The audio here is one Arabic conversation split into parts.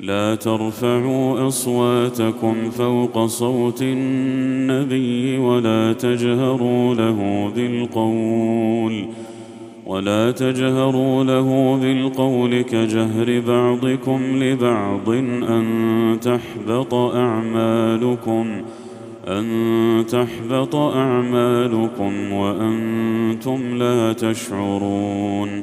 لا ترفعوا أصواتكم فوق صوت النبي ولا تجهروا له بالقول ولا تجهروا له بالقول كجهر بعضكم لبعض أن تحبط أعمالكم أن تحبط أعمالكم وأنتم لا تشعرون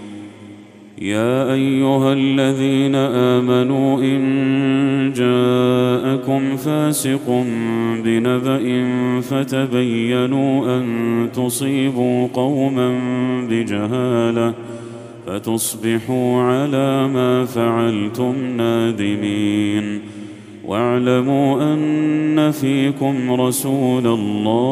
يا أيها الذين آمنوا إن جاءكم فاسق بنبأ فتبينوا أن تصيبوا قوما بجهالة فتصبحوا على ما فعلتم نادمين واعلموا أن فيكم رسول الله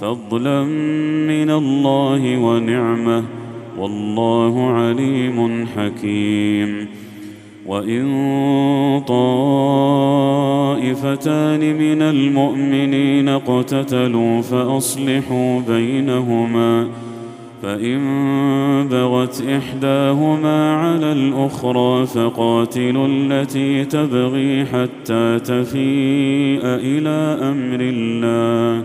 فضلا من الله ونعمة والله عليم حكيم. وإن طائفتان من المؤمنين اقتتلوا فأصلحوا بينهما فإن بغت إحداهما على الأخرى فقاتلوا التي تبغي حتى تفيء إلى أمر الله.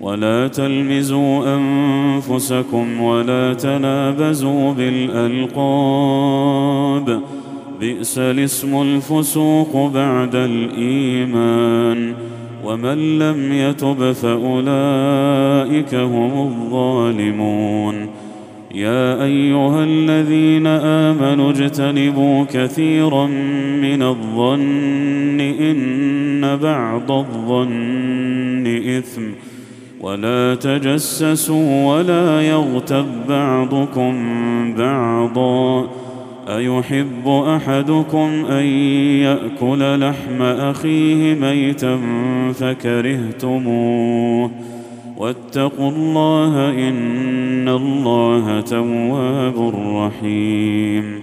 ولا تلمزوا أنفسكم ولا تنابزوا بالألقاب. بئس الاسم الفسوق بعد الإيمان. ومن لم يتب فأولئك هم الظالمون. يا أيها الذين آمنوا اجتنبوا كثيرا من الظن إن بعض الظن إثم. ولا تجسسوا ولا يغتب بعضكم بعضا. أيحب أحدكم أن يأكل لحم أخيه ميتا فكرهتموه. واتقوا الله إن الله تواب رحيم.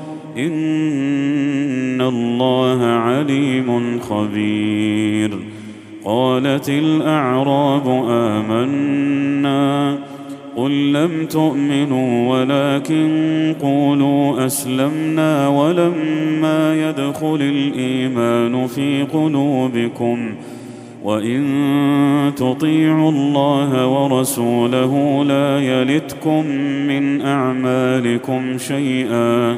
إن الله عليم خبير. قالت الأعراب آمنا. قل لم تؤمنوا ولكن قولوا أسلمنا ولما يدخل الإيمان في قلوبكم. وإن تطيعوا الله ورسوله لا يلتكم من أعمالكم شيئا.